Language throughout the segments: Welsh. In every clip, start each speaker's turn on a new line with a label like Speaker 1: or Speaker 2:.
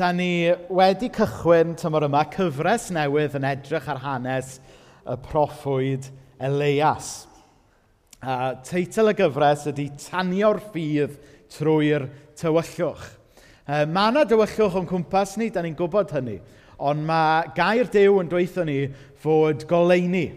Speaker 1: da ni wedi cychwyn tymor yma cyfres newydd yn edrych ar hanes y proffwyd Elias. A teitl y gyfres ydy Tanio'r ffydd trwy'r tywyllwch. E, mae yna dywyllwch o'n cwmpas ni, da ni'n gwybod hynny, ond mae gair dew yn dweithio ni fod goleini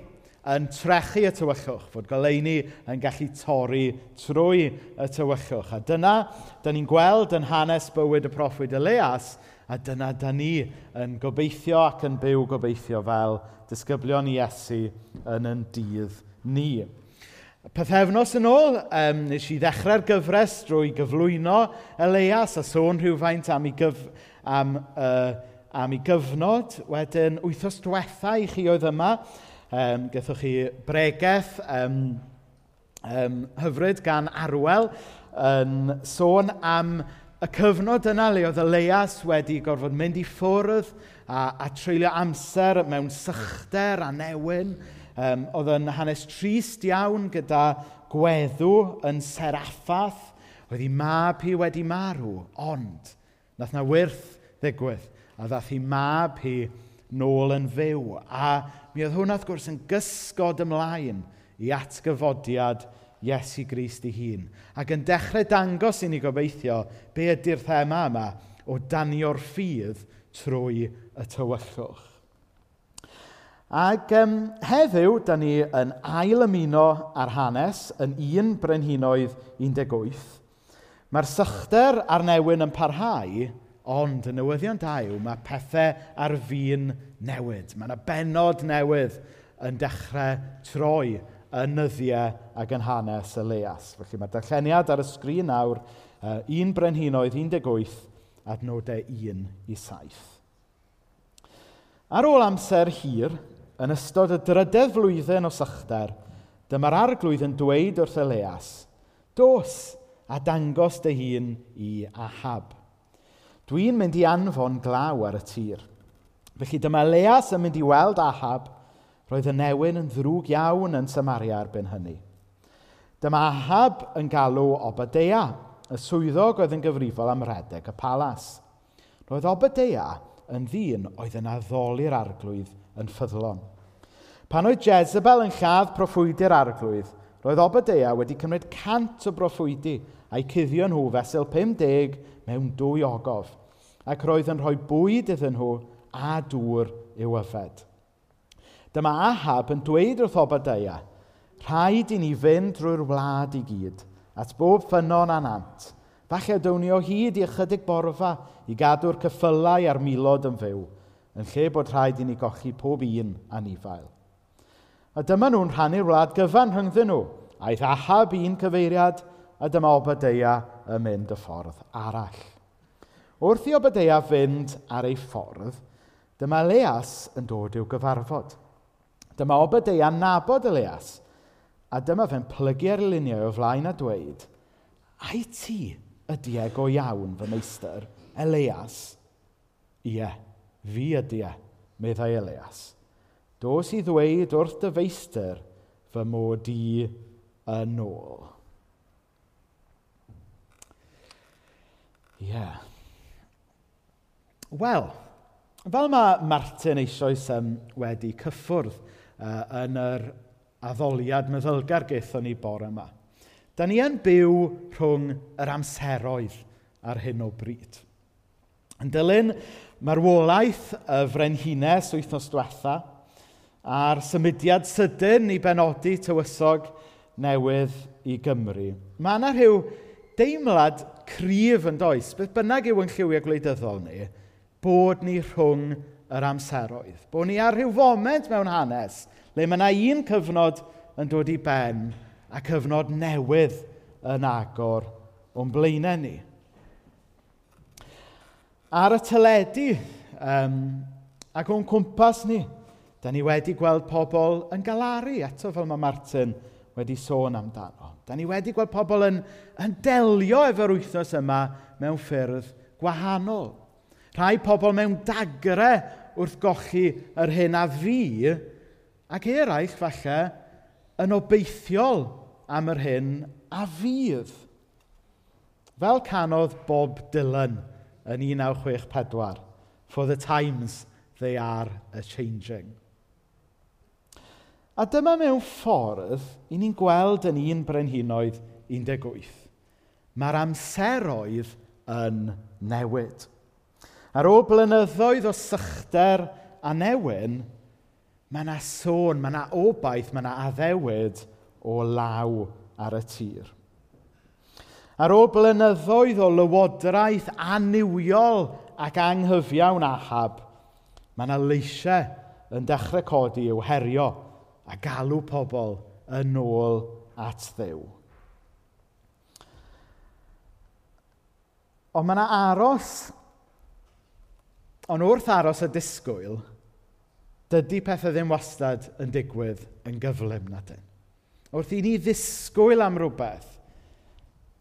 Speaker 1: yn trechu y tywyllwch, fod goleini yn gallu torri trwy y tywyllwch. A dyna, da ni'n gweld yn hanes bywyd y proffwyd Elias, A dyna da ni yn gobeithio ac yn byw gobeithio fel disgyblion Iesu yn yn dydd ni. Pethefnos yn ôl, um, nes i ddechrau'r gyfres drwy gyflwyno Elias a sôn rhywfaint am ei, gyf, am, uh, am ei gyfnod. Wedyn, wythnos diwetha i chi oedd yma, um, gethwch chi bregeth um, um, hyfryd gan Arwel yn um, sôn am y cyfnod yna le oedd Elias wedi gorfod mynd i ffwrdd a, a treulio amser mewn sychder a newyn, um, oedd yn hanes trist iawn gyda gweddw yn seraffath, oedd hi mab hi wedi marw, ond nath na wirth ddigwydd a ddath hi mab hi nôl yn fyw. A mi oedd hwnna, wrth gwrs, yn gysgod ymlaen i atgyfodiad Iesu Grist ei hun. Ac yn dechrau dangos i ni gobeithio be ydy'r thema yma o danio'r ffydd trwy y tywyllwch. Ac um, heddiw, da ni yn ail ymuno ar hanes yn un brenhinoedd 18. Mae'r sychder a'r newyn yn parhau, ond y newyddion da yw mae pethau ar fi'n newid. Mae yna benod newydd yn dechrau troi yn nyddiau ac yn hanes y leas. Felly mae'r darlleniad ar y sgrin nawr, uh, un brenhinoedd 18, adnodau 1 i 7. Ar ôl amser hir, yn ystod y drydedd flwyddyn o sychder, dyma'r arglwydd yn dweud wrth Elias, Dos a dangos dy hun i Ahab. Dwi'n mynd i anfon glaw ar y tir. Felly dyma Elias yn mynd i weld Ahab, Roedd y newyn yn ddrwg iawn yn Samaria erbyn hynny. Dyma Ahab yn galw Obadea, y swyddog oedd yn gyfrifol am redeg y palas. Roedd Obadea yn ddyn oedd yn addoli'r arglwydd yn ffyddlon. Pan oedd Jezebel yn lladd proffwydi'r arglwydd, roedd Obadea wedi cymryd cant o broffwydi a'i cuddio nhw fesul 50 mewn dwy ogof, ac roedd yn rhoi bwyd iddyn nhw a dŵr i'w yfed. Dyma Ahab yn dweud wrth Obadeia, rhaid i ni fynd drwy'r wlad i gyd, at bob ffynon anant. Falle down ni o hyd i ychydig borfa i gadw'r cyffylau a'r milod yn fyw, yn lle bod rhaid i ni gochi pob un anifail. A dyma nhw'n rhannu'r wlad gyfan rhyngddyn nhw. Aeth Ahab un cyfeiriad, a dyma Obadeia yn mynd y ffordd arall. Wrth i Obadeia fynd ar ei ffordd, dyma Leas yn dod i'w gyfarfod – Dyma Obadeia'n nabod Elias, a dyma fe'n plygu'r luniau o flaen a dweud, Ai ti ydi e go iawn fy meistr, Elias? Ie, fi ydi e, meddai Elias. Dos i ddweud wrth dy feistr fy mod i yn ôl. Ie. Yeah. Wel, fel mae Martin eisoes um, wedi cyffwrdd uh, yn yr addoliad meddylgar gaethon ni bore yma. Da ni yn byw rhwng yr amseroedd ar hyn o bryd. Yn dilyn marwolaeth y frenhines wythnos diwetha a'r symudiad sydyn i benodi tywysog newydd i Gymru. Mae yna rhyw deimlad cryf yn does, beth bynnag yw yn lliwiau gwleidyddol ni, bod ni rhwng yr amseroedd. Bo ni ar rhyw foment mewn hanes le mae yna un cyfnod yn dod i ben a cyfnod newydd yn agor o'n blaenau ni. Ar y teledu um, ac o'n cwmpas ni, da ni wedi gweld pobl yn galaru, eto fel mae Martin wedi sôn amdano. Da ni wedi gweld pobl yn, yn delio efo'r wythnos yma mewn ffyrdd gwahanol. Rhai pobl mewn dagre wrth gochi yr hyn a fi, ac eraill falle yn obeithiol am yr hyn a fydd. Fel canodd Bob Dylan yn 1964, For the times they are a-changing. A dyma mewn ffordd i ni'n gweld yn un brenhinoedd 18. Mae'r amseroedd yn newid. Ar ôl blynyddoedd o sychder a newyn, mae yna sôn, mae yna obaith, mae yna addewid o law ar y tir. Ar ôl blynyddoedd o lywodraeth aniwiol ac anghyfiawn ahab, mae yna leisiau yn dechrau codi i'w herio a galw pobl yn ôl at ddew. Ond mae yna aros Ond wrth aros y disgwyl, dydy pethau ddim wastad yn digwydd yn gyflym na dyn. Wrth i ni ddisgwyl am rhywbeth,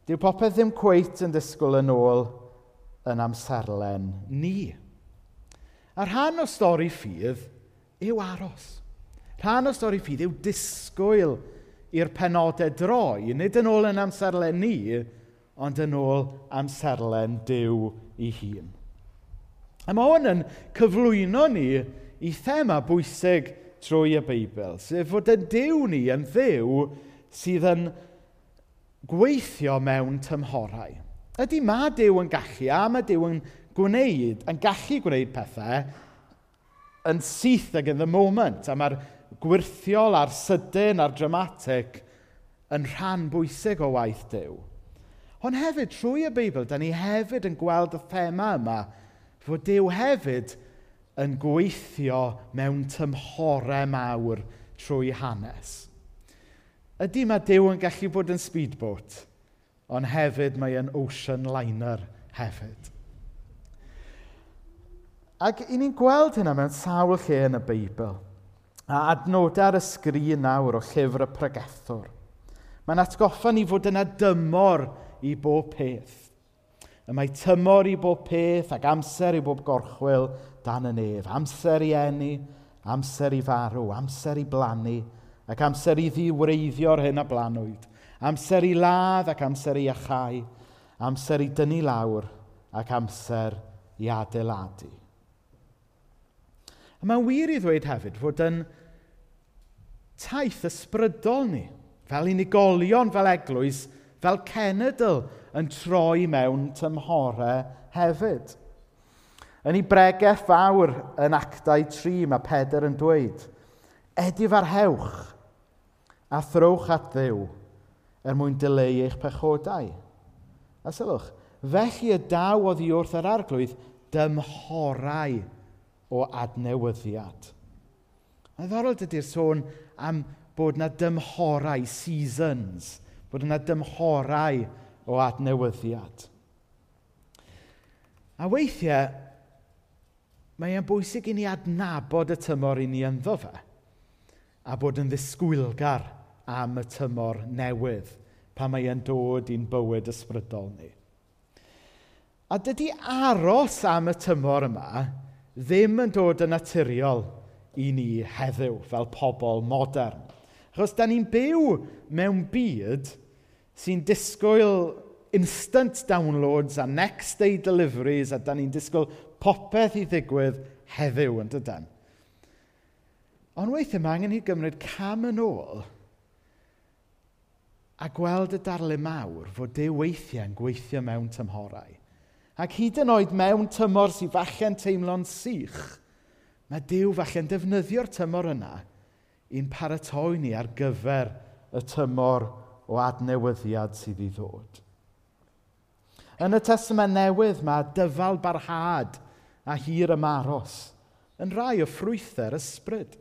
Speaker 1: dyw popeth ddim cweit yn disgwyl yn ôl yn amserlen ni. A rhan o stori ffydd yw aros. Rhan o stori ffydd yw disgwyl i'r penodau droi, nid yn ôl yn amserlen ni, ond yn ôl amserlen Dyw ei hun. A mae hwn yn cyflwyno ni i thema bwysig trwy y Beibl, sef fod yn Dyw ni yn ddiw sydd yn gweithio mewn tymhorau. Ydy ma Dyw yn gallu, a mae Dyw yn gwneud, yn gallu gwneud pethau yn syth ag yn the moment, a mae'r gwirthiol a'r sydyn a'r dramatic yn rhan bwysig o waith Dyw. Ond hefyd, trwy y Beibl, da ni hefyd yn gweld y thema yma Fod Dyw hefyd yn gweithio mewn tymhorau mawr trwy hanes. Ydy mae Dyw yn gallu bod yn speedboat, ond hefyd mae yn ocean liner hefyd. Ac i ni'n gweld hynna mewn sawl lle yn y Beibl. A adnodau ar y sgrin nawr o llyfr y pregethwr. Mae'n atgoffa ni fod yna dymor i bob peth. Y mae tymor i bob peth ac amser i bob gorchwil dan y nef. Amser i enni, amser i farw, amser i blannu, ac amser i ddiwreiddio'r hyn a blanwyd. Amser i ladd ac amser i achau, amser i dynnu lawr ac amser i adeiladu. A mae'n wir i ddweud hefyd fod yn taith ysbrydol ni, fel unigolion, fel eglwys, fel cenedl, yn troi mewn tymhorau hefyd. Yn ei bregeth fawr yn actau tri, mae Pedr yn dweud, Edif arhewch a throwch at ddiw er mwyn dileu eich pechodau. A sylwch, felly y daw oddi wrth yr arglwydd dymhorau o adnewyddiad. Mae'n ddorol dydy'r sôn am bod yna dymhorau, seasons, bod yna dymhorau o adnewyddiad. A weithiau, mae e'n bwysig i ni adnabod y tymor i ni ynddo fe a bod yn ddisgwylgar am y tymor newydd pa mae e'n dod i'n bywyd ysbrydol ni. A dydy aros am y tymor yma ddim yn dod yn naturiol i ni heddiw fel pobl modern. Achos da ni'n byw mewn byd sy'n disgwyl instant downloads a next day deliveries a da ni'n disgwyl popeth i ddigwydd heddiw yn dydyn. Ond weithiau mae angen i gymryd cam yn ôl a gweld y darlu mawr fod Dyw weithiau yn gweithio mewn tymhorau. Ac hyd yn oed mewn tymor sy'n falle'n teimlo'n sych, mae Dyw falle'n defnyddio'r tymor yna i'n paratoi ni ar gyfer y tymor o adnewyddiad sydd i ddod. Yn y testament newydd mae dyfal barhad a hir ymaros yn rai o ffrwythau'r ysbryd.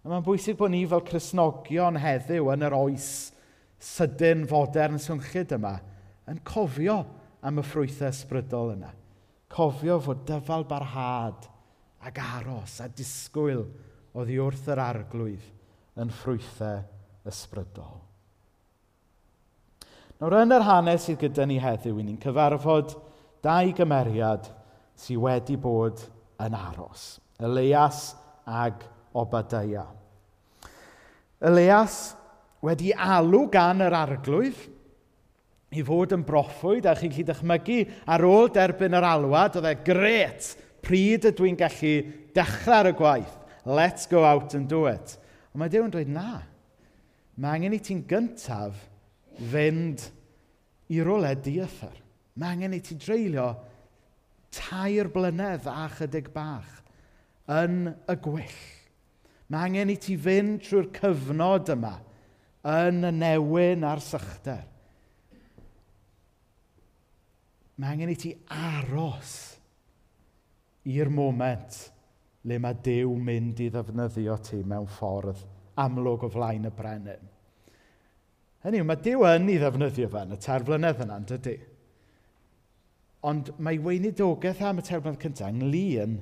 Speaker 1: A mae'n bwysig bod ni fel Cresnogion heddiw yn yr oes sydyn fodern swnchyd yma yn cofio am y ffrwythau ysbrydol yna. Cofio fod dyfal barhad ac aros a disgwyl oddi wrth yr arglwydd yn ffrwythau ysbrydol. Nawr, yn yr hanes sydd gyda ni heddiw, i ni'n cyfarfod dau gymeriad sydd wedi bod yn aros. Elias ag Obadaia. Elias wedi alw gan yr arglwydd i fod yn broffwyd a chi'n gallu dychmygu ar ôl derbyn yr alwad, oedd e gret, pryd ydw i'n gallu dechrau ar y gwaith. Let's go out and do it. Ond mae Dew yn dweud, na, mae angen i ti'n gyntaf fynd i rolau diethyr. Mae angen i ti dreulio tair blynedd a chydig bach yn y gwyll. Mae angen i ti fynd trwy'r cyfnod yma yn y newyn a'r sychder. Mae angen i ti aros i'r moment le mae Dyw mynd i ddefnyddio ti mewn ffordd amlwg o flaen y brenin. Hynny yw, mae Dyw yn ei ddefnyddio fe yn y tair terflynedd yna, yn dydy. Ond mae weinidogaeth am y tair terflynedd cyntaf ynglyn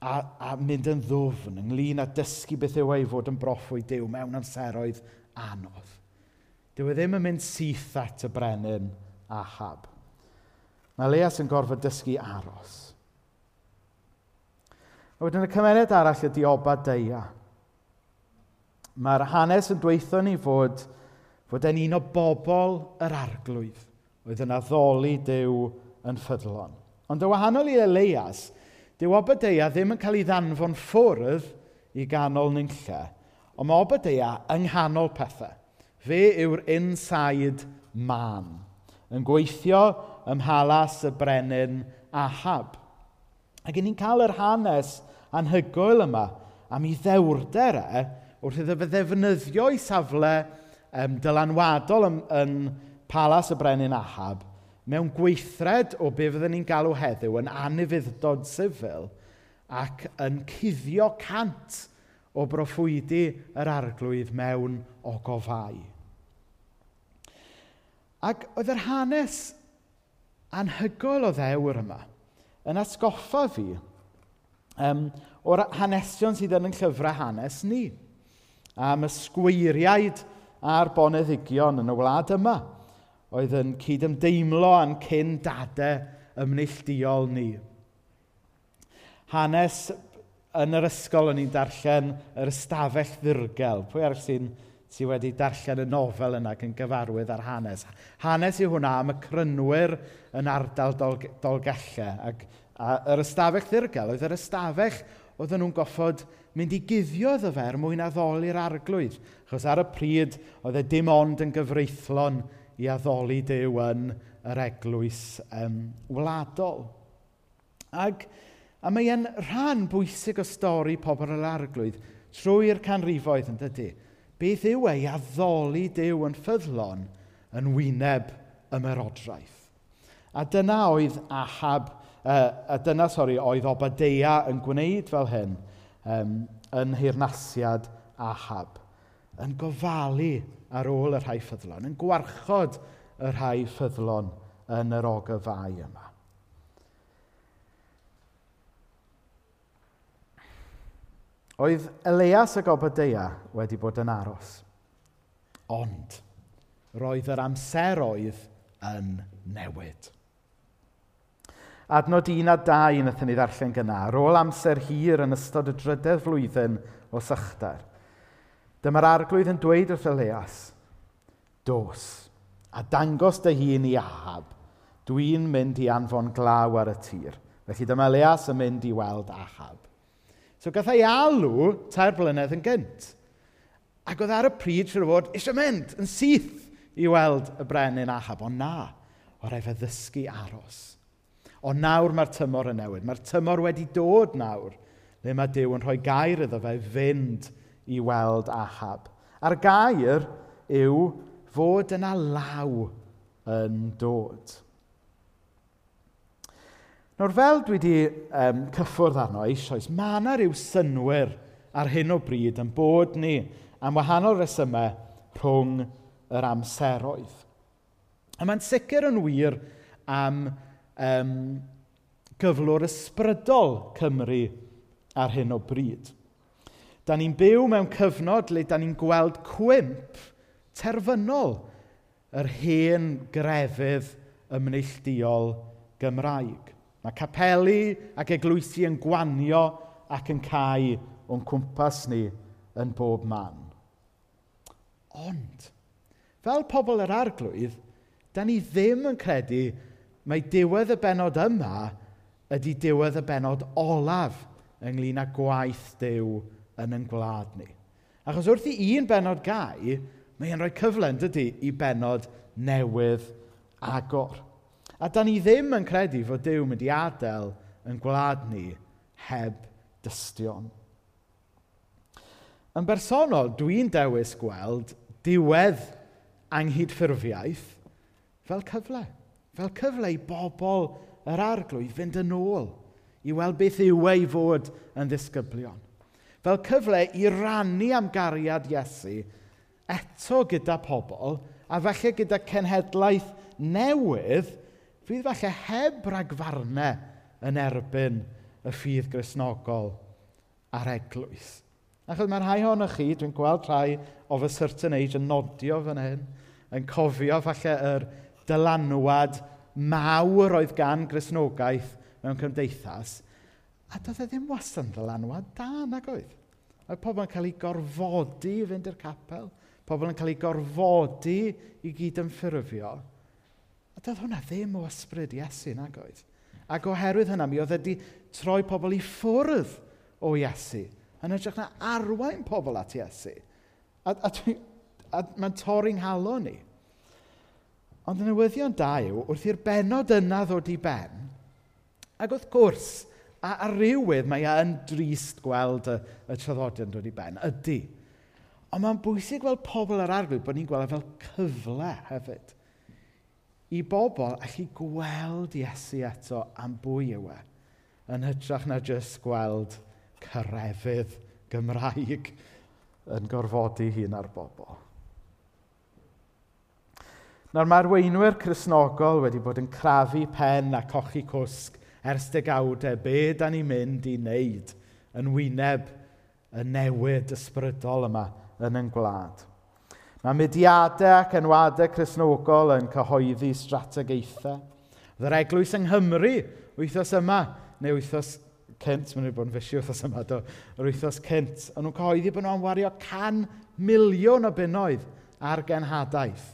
Speaker 1: a, a mynd yn ddwfn, ynglyn a dysgu beth yw ei fod yn broffwy Dyw mewn amseroedd anodd. Dyw e ddim yn mynd syth at y brenin a hab. Mae Leas yn gorfod dysgu aros. A wedyn y cymeriad arall ydi Oba Deia. Mae'r hanes yn dweithio ni fod Fod e'n un o bobl yr arglwydd oedd yn addoli Dyw yn ffyddlon. Ond y wahanol i Elias, dyw Obadeia ddim yn cael ei ddanfon ffwrdd i ganol nynlle, ond mae Obadeia yng nghanol pethau. Fe yw'r inside man, yn gweithio ym mhalas y brenin Ahab. Ac ni'n cael yr hanes anhygoel yma am ei ddewrder e wrth iddo fe ddefnyddio'i safle um, dylanwadol yn, yn palas y brenin Ahab mewn gweithred o be fyddwn ni'n galw heddiw yn anufuddod sifil ac yn cuddio cant o broffwydi yr arglwydd mewn ogofau. Ac oedd yr hanes anhygoel o ddewr yma yn atgoffa fi um, o'r hanesion sydd yn yn llyfrau hanes ni am ysgweiriaid a'r boneddigion yn y wlad yma, oedd yn cydymdeimlo a'n cyn dadau ymneilltuol ni. Hanes yn yr ysgol o'n i'n darllen yr ystafell ddirgel. Pwy arall sy'n sy wedi darllen y nofel yna ac yn gyfarwydd ar hanes. Hanes yw hwnna am y crynwyr yn ardal dol, dolgellau. Ac a, yr ystafell ddirgel oedd yr ystafell oedden nhw'n goffod mynd i guddio iddo fe er mwyn addoli'r arglwydd. Chos ar y pryd, oedd e dim ond yn gyfreithlon i addoli Dyw yn yr eglwys um, wladol. Ac, a mae e'n rhan bwysig o stori pobl yr arglwydd trwy'r canrifoedd yn dydy. Beth yw e i addoli Dyw yn ffyddlon yn wyneb ymerodraeth? A dyna oedd Ahab uh, a dyna, sori, oedd Obadeia yn gwneud fel hyn um, yn hirnasiad Ahab. Yn gofalu ar ôl y rhai ffyddlon, yn gwarchod y rhai ffyddlon yn yr ogofau yma. Oedd Elias y Gobadeia wedi bod yn aros. Ond, roedd yr amseroedd yn newid. Adnod un a dau wnaethon ni ddarllen gyna, ar ôl amser hir yn ystod y drydedd flwyddyn o sychder. Dyma'r arglwydd yn dweud wrth Elias, dos, a dangos dy hun i ahab, dwi'n mynd i anfon glaw ar y tir. Felly dyma Elias yn mynd i weld ahab. So gath ei alw tair blynedd yn gynt. Ac oedd ar y pryd siŵr fod eisiau mynd yn syth i weld y brenin ahab, ond na, o rai fe ddysgu aros Ond nawr mae'r tymor yn newid. Mae'r tymor wedi dod nawr le mae Dyw yn rhoi gair iddo fe fynd i weld Ahab. A'r gair yw fod yna law yn dod. Nawr fel dwi wedi um, cyffwrdd arno eisoes, mae yna rhyw synwyr ar hyn o bryd yn bod ni am wahanol resymau rhwng yr amseroedd. A mae'n sicr yn wir am um, gyflwr ysbrydol Cymru ar hyn o bryd. Da ni'n byw mewn cyfnod le da ni'n gweld cwymp terfynol yr hen grefydd ymneilltuol Gymraeg. Mae capelu ac eglwysi yn gwanio ac yn cael o'n cwmpas ni yn bob man. Ond, fel pobl yr arglwydd, da ni ddim yn credu mai diwedd y benod yma ydy diwedd y benod olaf ynglyn â gwaith Dyw yn ein gwlad ni. Achos wrth i un benod gau, mae e'n rhoi cyfle, yn dydy, i benod newydd agor. A da ni ddim yn credu fod Dyw mynd i adael yn gwlad ni heb dystion. Yn bersonol, dwi'n dewis gweld diwedd anghydffurfiaeth fel cyfle. Fel cyfle i bobl yr arglwydd fynd yn ôl i weld beth yw ei fod yn ddisgyblion. Fel cyfle i rannu am gariad Iesu eto gyda pobl a falle gyda cenhedlaeth newydd fydd falle heb ragfarnau yn erbyn y ffydd grisnogol a'r eglwys. Achos mae rhai ohonoch chi, dwi'n gweld rhai of a certain age yn nodio fan hyn, yn cofio falle yr dylanwad mawr oedd gan grisnogaeth mewn cymdeithas. A doedd e ddim wastad yn dylanwad da nag oedd. Mae pobl yn cael ei gorfodi i fynd i'r capel. Pobl yn cael ei gorfodi i gyd yn ffurfio. A doedd hwnna ddim o ysbryd Iesu nag oedd. Ac oherwydd hynna, mi oedd wedi troi pobl i ffwrdd o Iesu. Yn ytrach na arwain pobl at Iesu. A, a, a mae'n torri'n halo ni. Ond y newyddion da yw, wrth i'r benod yna ddod i ben, ac wrth gwrs, a, a rywydd mae e yn drist gweld y, y traddodiad dod i ben, ydy. Ond mae'n bwysig gweld pobl ar arglwydd bod ni'n gweld fel cyfle hefyd. I bobl allu gweld Iesu eto am bwy yw e, yn hytrach na jyst gweld cyrefydd Gymraeg yn gorfodi hun ar bobl. Nawr mae'r weinwyr chrysnogol wedi bod yn crafu pen a cochi cwsg ers degawdau be da ni'n mynd i wneud yn wyneb y newid ysbrydol yma yn yn gwlad. Mae mudiadau ac enwadau chrysnogol yn cyhoeddi strategaethau. Fy'r eglwys yng Nghymru wythnos yma, neu wythnos cynt, mae'n rhaid bod yn fysi wythnos yma, do, yr wythnos cynt, ond nhw'n cyhoeddi bod nhw'n wario can miliwn o bunnoedd ar genhadaeth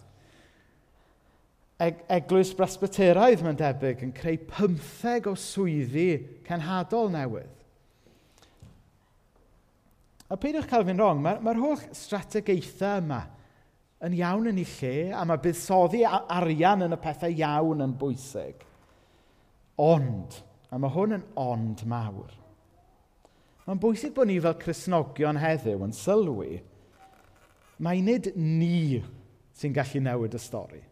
Speaker 1: eglwys brasbyteraidd mae'n debyg yn creu pymtheg o swyddi cenhadol newydd. A peidiwch cael fi'n rong, mae'r ma, holl strategaethau yma yn iawn yn ei lle, a mae buddsoddi arian yn y pethau iawn yn bwysig. Ond, a mae hwn yn ond mawr. Mae'n bwysig bod ni fel Cresnogion heddiw yn sylwi, mae nid ni sy'n gallu newid y stori.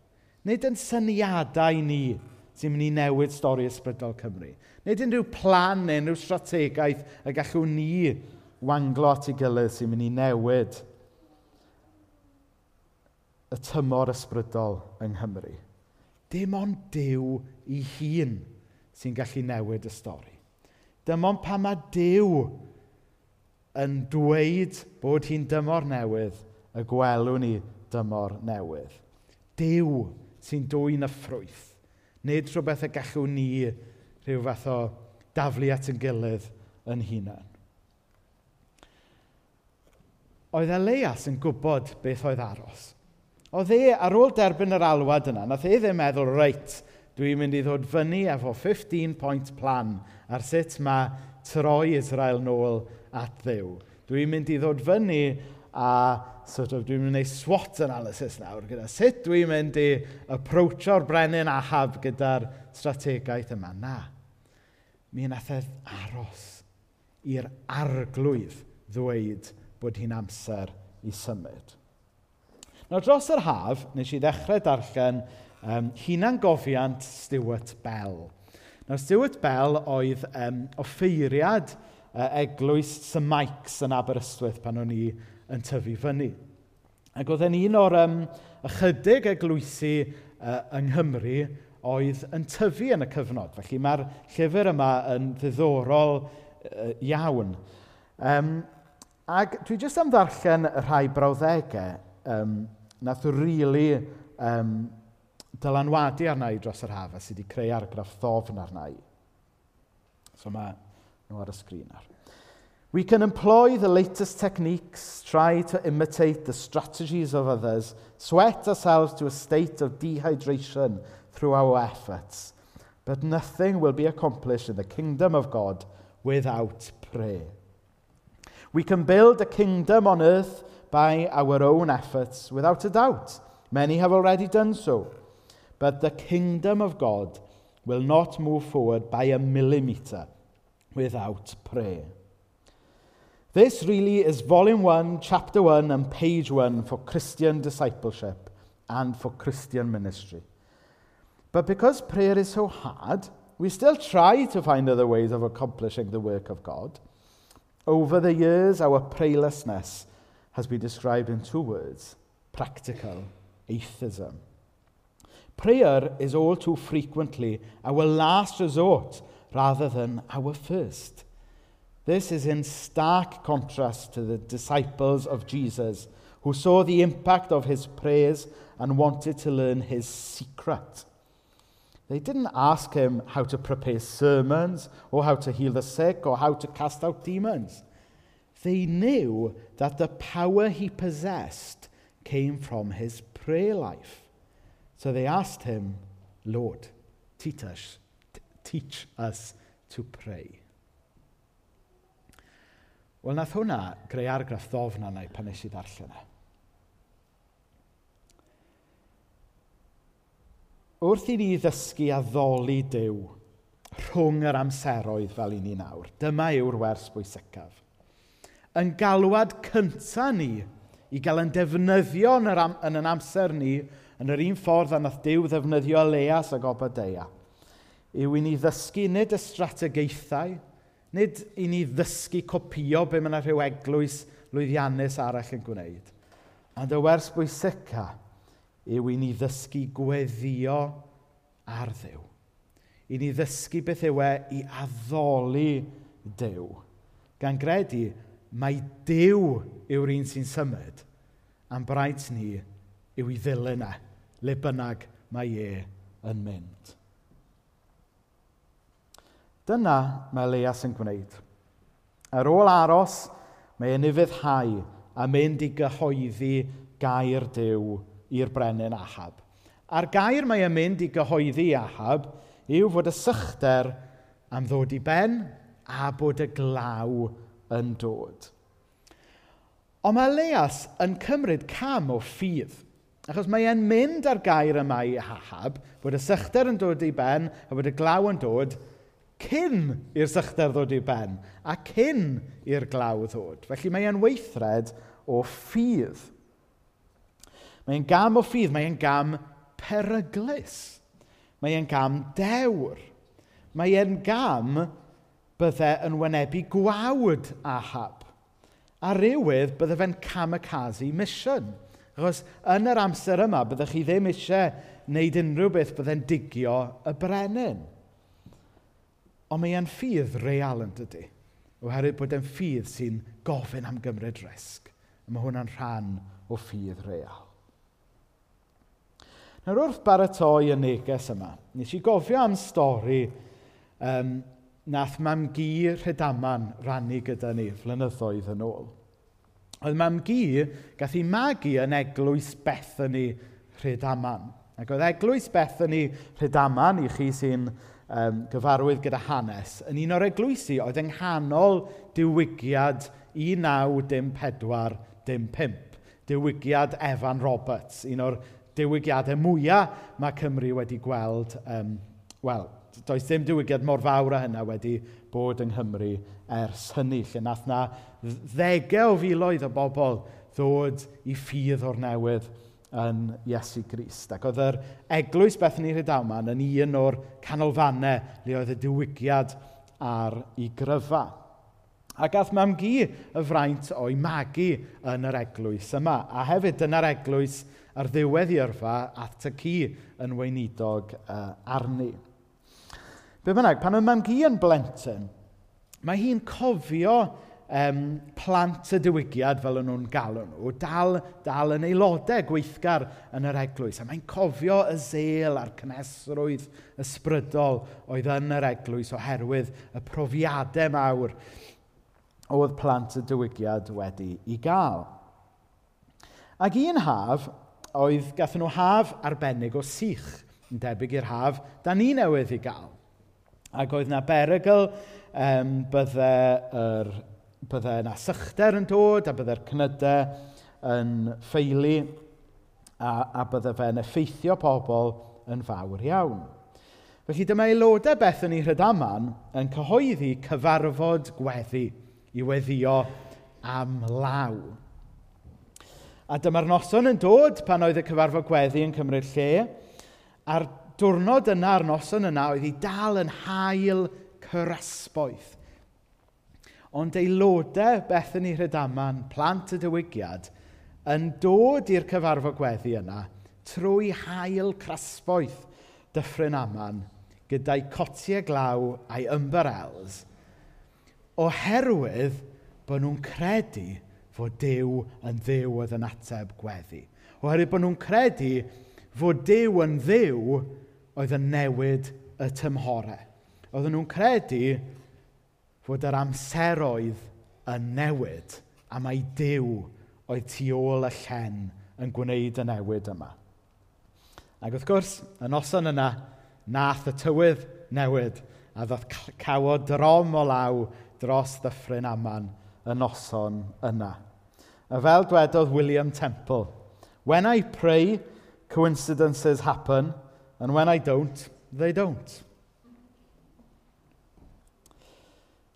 Speaker 1: Nid yn syniadau ni sy'n mynd i newid stori ysbrydol Cymru. Nid unrhyw plan neu unrhyw strategaeth y gallwn ni wanglo at ei gilydd sy'n mynd i newid y tymor ysbrydol yng Nghymru. Dim ond Dyw ei hun sy'n gallu newid y stori. Dim ond pa mae Dyw yn dweud bod hi'n dymor newydd, y gwelwn ni dymor newydd. Dyw sy'n dwy'n y ffrwyth. Nid rhywbeth y gallwn ni rhyw fath o daflu at yn gilydd yn hunain. Oedd Elias yn gwybod beth oedd aros. Oedd e, ar ôl derbyn yr alwad yna, nath e ddim meddwl, reit, dwi'n mynd i ddod fyny efo 15-point plan ar sut mae troi Israel nôl at ddew. Dwi'n mynd i ddod fyny a sort of, dwi'n mynd i SWOT analysis nawr gyda sut dwi'n mynd i approachio'r brenin ahab gyda'r strategaeth yma. Na, mi wnaeth e aros i'r arglwydd ddweud bod hi'n amser i symud. Nawr dros yr haf, nes i ddechrau darllen um, hunan gofiant Stuart Bell. Nawr Stuart Bell oedd um, offeiriad uh, eglwys St Mike's yn Aberystwyth pan o'n i yn tyfu fyny. Ac oedd yn un o'r um, ychydig eglwysu uh, yng Nghymru oedd yn tyfu yn y cyfnod. Felly mae'r llyfr yma yn ddiddorol uh, iawn. Um, ac dwi jyst am ddarllen rhai brawddegau um, nath rili really, um, dylanwadu arna i dros yr haf a sydd wedi creu argraff ddofn arna i. So mae nhw ar y sgrin ar. We can employ the latest techniques, try to imitate the strategies of others, sweat ourselves to a state of dehydration through our efforts. But nothing will be accomplished in the kingdom of God without prayer. We can build a kingdom on earth by our own efforts, without a doubt. Many have already done so. But the kingdom of God will not move forward by a millimetre without prayer. This really is volume 1, chapter 1, and page 1 for Christian discipleship and for Christian ministry. But because prayer is so hard, we still try to find other ways of accomplishing the work of God. Over the years, our prayerlessness has been described in two words practical atheism. Prayer is all too frequently our last resort rather than our first. This is in stark contrast to the disciples of Jesus who saw the impact of his prayers and wanted to learn his secret. They didn't ask him how to prepare sermons or how to heal the sick or how to cast out demons. They knew that the power he possessed came from his prayer life. So they asked him, Lord, teach us, teach us to pray. Wel, nath hwnna greu argraff ddofn arna i pan nes i ddarllen e. Wrth i ni ddysgu a ddoli Dyw rhwng yr amseroedd fel i ni nawr, dyma yw'r wers bwysicaf. Yn galwad cyntaf ni i gael yn defnyddio yn, yr am, yn yn amser ni yn yr un ffordd a nath Dyw ddefnyddio Leas a Obadeia yw i ni ddysgu nid y strategaethau, Nid i ni ddysgu copio be mae yna rhyw eglwys lwyddiannus arall yn gwneud. Ond y wers bwysica yw i ni ddysgu gweddio ar ddew. I ni ddysgu beth yw e i addoli dew. Gan gredu, mae dew yw'r un sy'n symud, a'n braint ni yw i ddilyn e, le bynnag mae e yn mynd. Dyna mae Leas yn gwneud. Ar ôl aros, mae e'n ufuddhau a mynd i gyhoeddi gair dew i'r brenin Ahab. A'r gair mae e'n mynd i gyhoeddi Ahab yw fod y sychder am ddod i ben a bod y glaw yn dod. Ond mae Leas yn cymryd cam o ffydd. Achos mae e'n mynd ar gair yma i Ahab, bod y sychder yn dod i ben a bod y glaw yn dod, cyn i'r sychder ddod i ben a cyn i'r glaw ddod. Felly mae e'n weithred o ffydd. Mae'n gam o ffydd, mae'n gam peryglus. Mae'n gam dewr. Mae gam bydde yn wynebu gwawd ahab. A rywydd bydde fe'n kamikaze mission. Achos yn yr amser yma, byddech chi ddim eisiau wneud unrhyw beth byddai'n digio y brenin. Ond mae e'n ffydd real yn dydy. Oherwydd bod e'n ffydd sy'n gofyn am gymryd risg. A mae hwnna'n rhan o ffydd real. Nawr wrth baratoi y neges yma, nes i gofio am stori um, nath mam gi Rhedaman rannu gyda ni flynyddoedd yn ôl. Oedd mam gi gath i magu yn eglwys Bethany Rhedaman. Ac oedd eglwys Bethany Rhedaman, i chi sy'n um, gyfarwydd gyda hanes, yn un o'r eglwysi oedd yng nghanol diwygiad 1954 dim 5. Diwygiad Evan Roberts, un o'r diwygiadau mwyaf mae Cymru wedi gweld. Um, Wel, does dim diwygiad mor fawr a hynna wedi bod yng Nghymru ers hynny, lle nath na ddegau o filoedd o bobl ddod i ffydd o'r newydd yn Iesu Grist. Ac oedd yr eglwys Bethany Rhydawman yn un o'r canolfannau le oedd y diwygiad ar ei gryfa. A gath mam gi y fraint o'i magu yn yr eglwys yma. A hefyd dyna'r eglwys ar ddiwedd i yrfa at y ci yn weinidog uh, arni. Be bynnag, pan mae mam gi yn blentyn, mae hi'n cofio um, plant y diwygiad, fel yn nhw'n galw nhw, dal, dal yn aelodau gweithgar yn yr eglwys. A mae'n cofio y zel a'r cnesrwydd ysbrydol oedd yn yr eglwys oherwydd y profiadau mawr oedd plant y diwygiad wedi i gael. Ac un haf, oedd gathen nhw haf arbennig o sych, yn debyg i'r haf da ni newydd i gael. Ac oedd na berygl um, byddai yr byddai yna sychder yn dod, a byddai'r cnydau yn ffeili, a, a byddai fe'n effeithio pobl yn fawr iawn. Felly dyma aelodau beth yn ei rhydaman yn cyhoeddi cyfarfod gweddi i weddio am law. A dyma'r noson yn dod pan oedd y cyfarfod gweddi yn cymryd lle, a'r diwrnod yna, ar noson yna oedd hi dal yn hael cyrasboeth ond aelodau Bethany Rhydaman, plant y diwygiad, yn dod i'r cyfarfod gweddi yna trwy hael crasboeth Dyffryn Aman gyda'i cotiau glaw a'i ymbarels oherwydd bod nhw'n credu fod Dyw yn ddiw oedd yn ateb gweddi. Oherwydd bod nhw'n credu fod Dyw yn ddiw oedd yn newid y tymhorau. Oedden nhw'n credu fod yr amseroedd yn newid a mae Dyw oedd tu ôl y llen yn gwneud y newid yma. Ac wrth gwrs, y noson yna, nath y tywydd newid a ddoth cawod drom o law dros ddyffryn aman y noson yna. A fel dwedodd William Temple, When I pray, coincidences happen, and when I don't, they don't.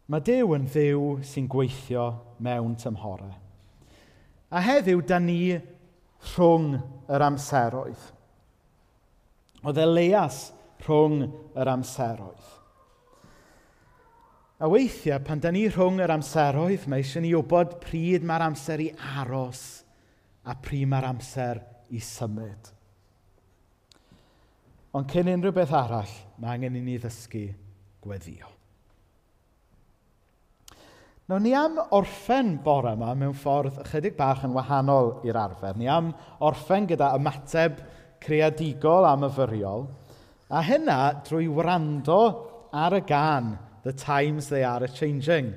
Speaker 1: Mae Dyw yn ddiw sy'n gweithio mewn tymhorau. A heddiw, da ni rhwng yr amseroedd. Oedd Elias rhwng yr amseroedd. A weithiau, pan da ni rhwng yr amseroedd, mae eisiau ni wybod pryd mae'r amser i aros a pryd mae'r amser i symud. Ond cyn unrhyw beth arall, mae angen i ni ddysgu gweddio. Nawr, ni am orffen bore yma mewn ffordd ychydig bach yn wahanol i'r arfer. Ni am orffen gyda ymateb creadigol a myfyriol, a hynna drwy wrando ar y gan The Times They Are A-Changing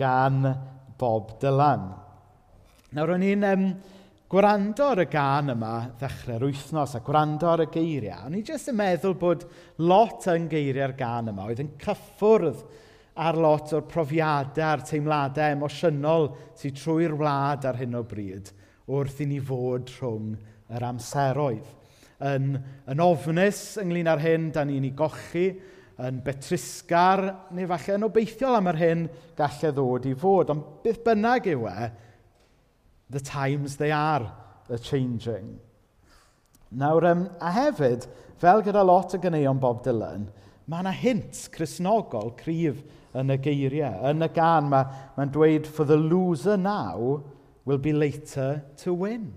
Speaker 1: gan Bob Dylan. Nawr, o'n i'n um, gwrando ar y gan yma ddechrau'r wythnos a gwrando ar y geiriau, o'n i jyst yn meddwl bod lot yn geiriau'r gan yma oedd yn cyffwrdd ar lot o'r profiadau a'r teimladau emosiynol sydd trwy'r wlad ar hyn o bryd wrth i ni fod rhwng yr amseroedd. Yn, yn ofnus ynglyn â'r hyn, da ni'n ei gochi, yn betrisgar, neu falle yn obeithiol am yr hyn gallai ddod i fod. Ond beth bynnag yw e, the times they are a changing. Nawr, um, a hefyd, fel gyda lot o ganeuon Bob Dylan, mae yna hint chrysnogol cryf yn y geiriau. Yn y gan, mae'n ma, dweud, for the loser now will be later to win.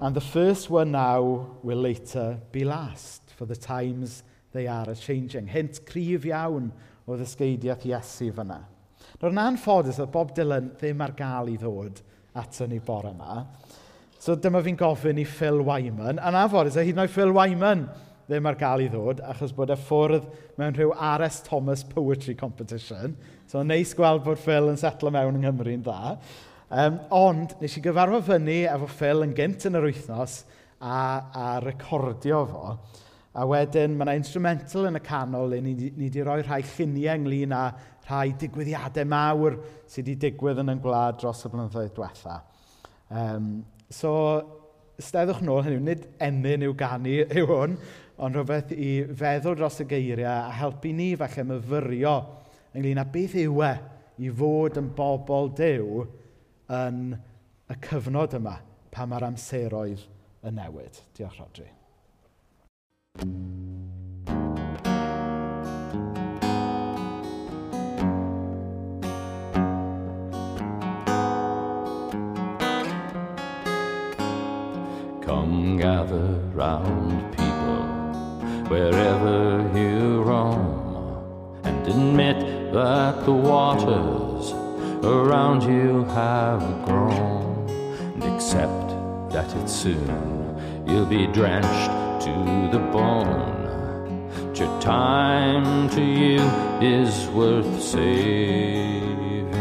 Speaker 1: And the first one now will later be last, for the times they are a-changing. Hint cryf iawn o ddysgeidiaeth Iesu fyna. Nawr yn anffodus oedd Bob Dylan ddim ar gael i ddod ato ni bore yma. So dyma fi'n gofyn i Phil Wyman. Yn anffodus, hyd yn oed Phil Wyman ddim ar gael i ddod, achos bod e ffwrdd mewn rhyw R.S. Thomas Poetry Competition. So, neis gweld bod Phil yn setlo mewn yng Nghymru'n dda. Um, ond, nes i gyfarfod fyny efo Phil yn gynt yn yr wythnos a, a recordio fo. A wedyn, mae yna instrumental yn y canol le ni, ni wedi rhoi rhai lluniau ynglyn â rhai digwyddiadau mawr sydd wedi digwydd yn y gwlad dros y blynyddoedd diwetha. Um, so, steddwch nôl hynny, nid emyn yw ganu yw hwn, ond rhywbeth i feddwl dros y geiriau a helpu ni falle myfyrio ynglyn â beth yw e i fod yn bobl dew yn y cyfnod yma pa mae'r amseroedd yn newid. Diolch, Rodri.
Speaker 2: Come gather round wherever you roam and admit that the waters around you have grown and accept that it's soon you'll be drenched to the bone. your time to you is worth saving.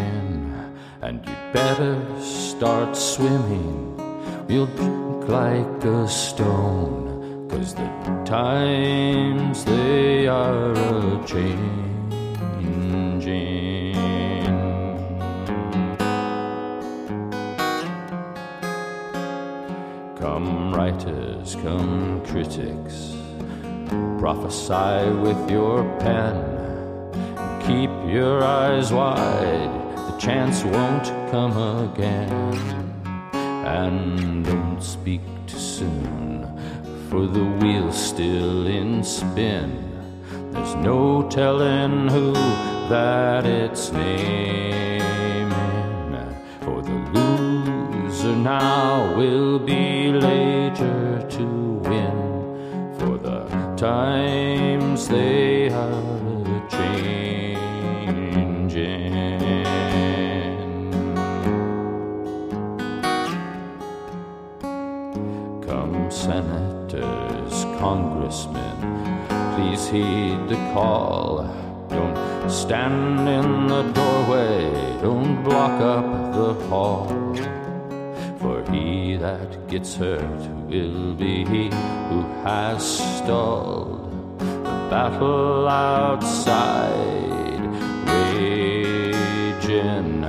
Speaker 2: And you'd better start swimming. You'll drink like a stone. Cause the times they are a changing. Come writers, come critics Prophesy with your pen. Keep your eyes wide, the chance won't come again. And don't speak too soon, for the wheel's still in spin. There's no telling who that it's naming. For the loser now will be later to win for the times they are changing. Come, senators, congressmen, please heed the call. Don't stand in the doorway, don't block up the hall. For he that gets hurt will be he who has stalled the battle outside. Raging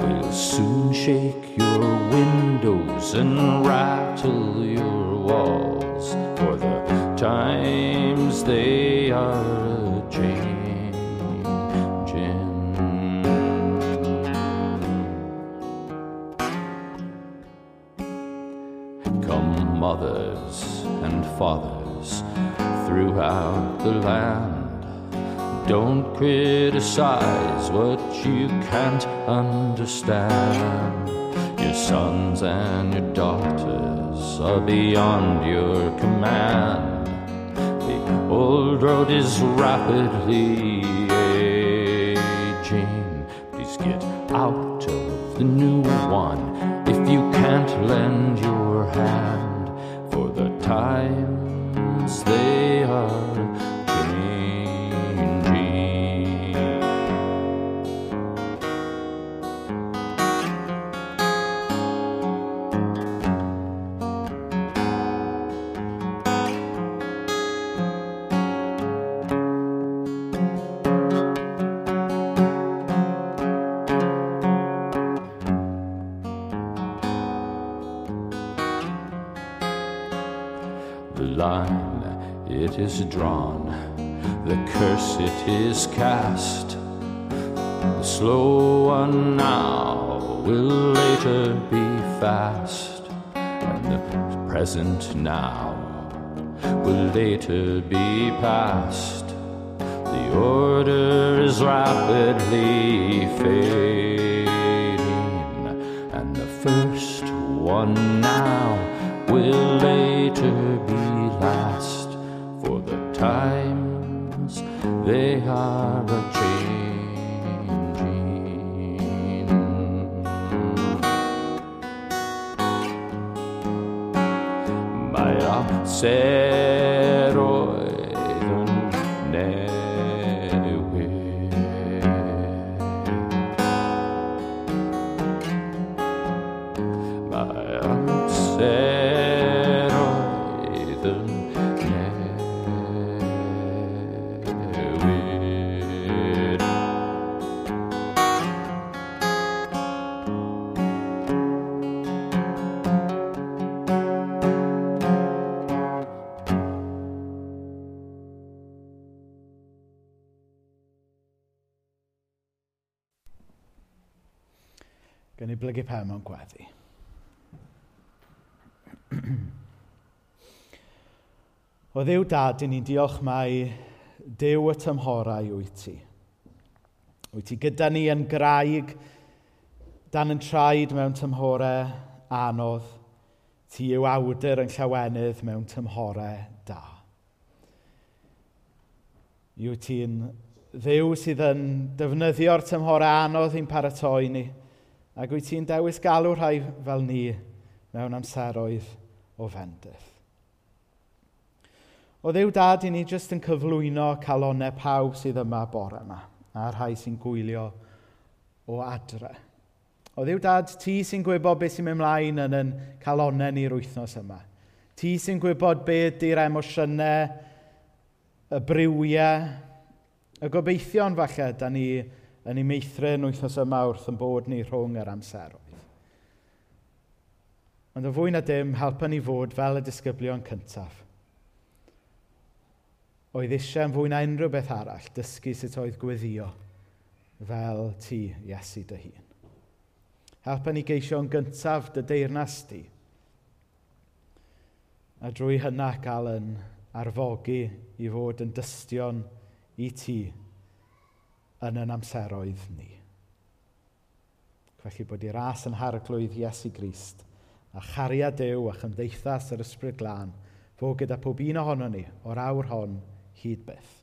Speaker 2: will soon shake your windows and rattle your walls. For the times they are changing. Come, mothers and fathers throughout the land. Don't criticize what you can't understand. Your sons and your daughters are beyond your command. The old road is rapidly aging. Please get out of the new one if you can't lend your hand For the times they are is drawn, the curse it is cast. The slow one now will later be fast, and the present now will later be past. The order is rapidly fading, and the first one now will later times they are
Speaker 1: O ddew dad, ni'n diolch mai dew y tymhorau wyt ti. Wyt ti gyda ni yn graig, dan yn traed mewn tymhorau anodd. Ti yw awdur yn llawenydd mewn tymhorau da. Yw ti'n ddew sydd yn defnyddio'r tymhorau anodd i'n paratoi ni, ac wyt ti'n dewis galw rhai fel ni mewn amseroedd o fendith. O ddew dad i ni jyst yn cyflwyno calonau pawb sydd yma bore yma a rhai sy'n gwylio o adre. O ddew dad, ti sy'n gwybod beth sy'n mynd mlaen yn yn calonau ni'r wythnos yma. Ti sy'n gwybod beth ydy'r emosiynau, y brywiau, y gobeithion falle da ni yn ei meithrin wythnos yma wrth yn bod ni rhwng yr amseroedd. Ond y fwy na dim, helpa ni fod fel y disgyblion cyntaf – oedd eisiau yn fwy na unrhyw beth arall dysgu sut oedd gweddio fel ti, Iesu dy hun. Helpa ni geisio yn gyntaf dy deyrnas di a drwy hynna gael yn arfogi i fod yn dystion i ti yn yn amseroedd ni. Felly bod i'r as yn harglwydd Iesu Grist a chariad Dew a chymdeithas yr Ysbryd Glân fod gyda pob un ohono ni o'r awr hon heat bath.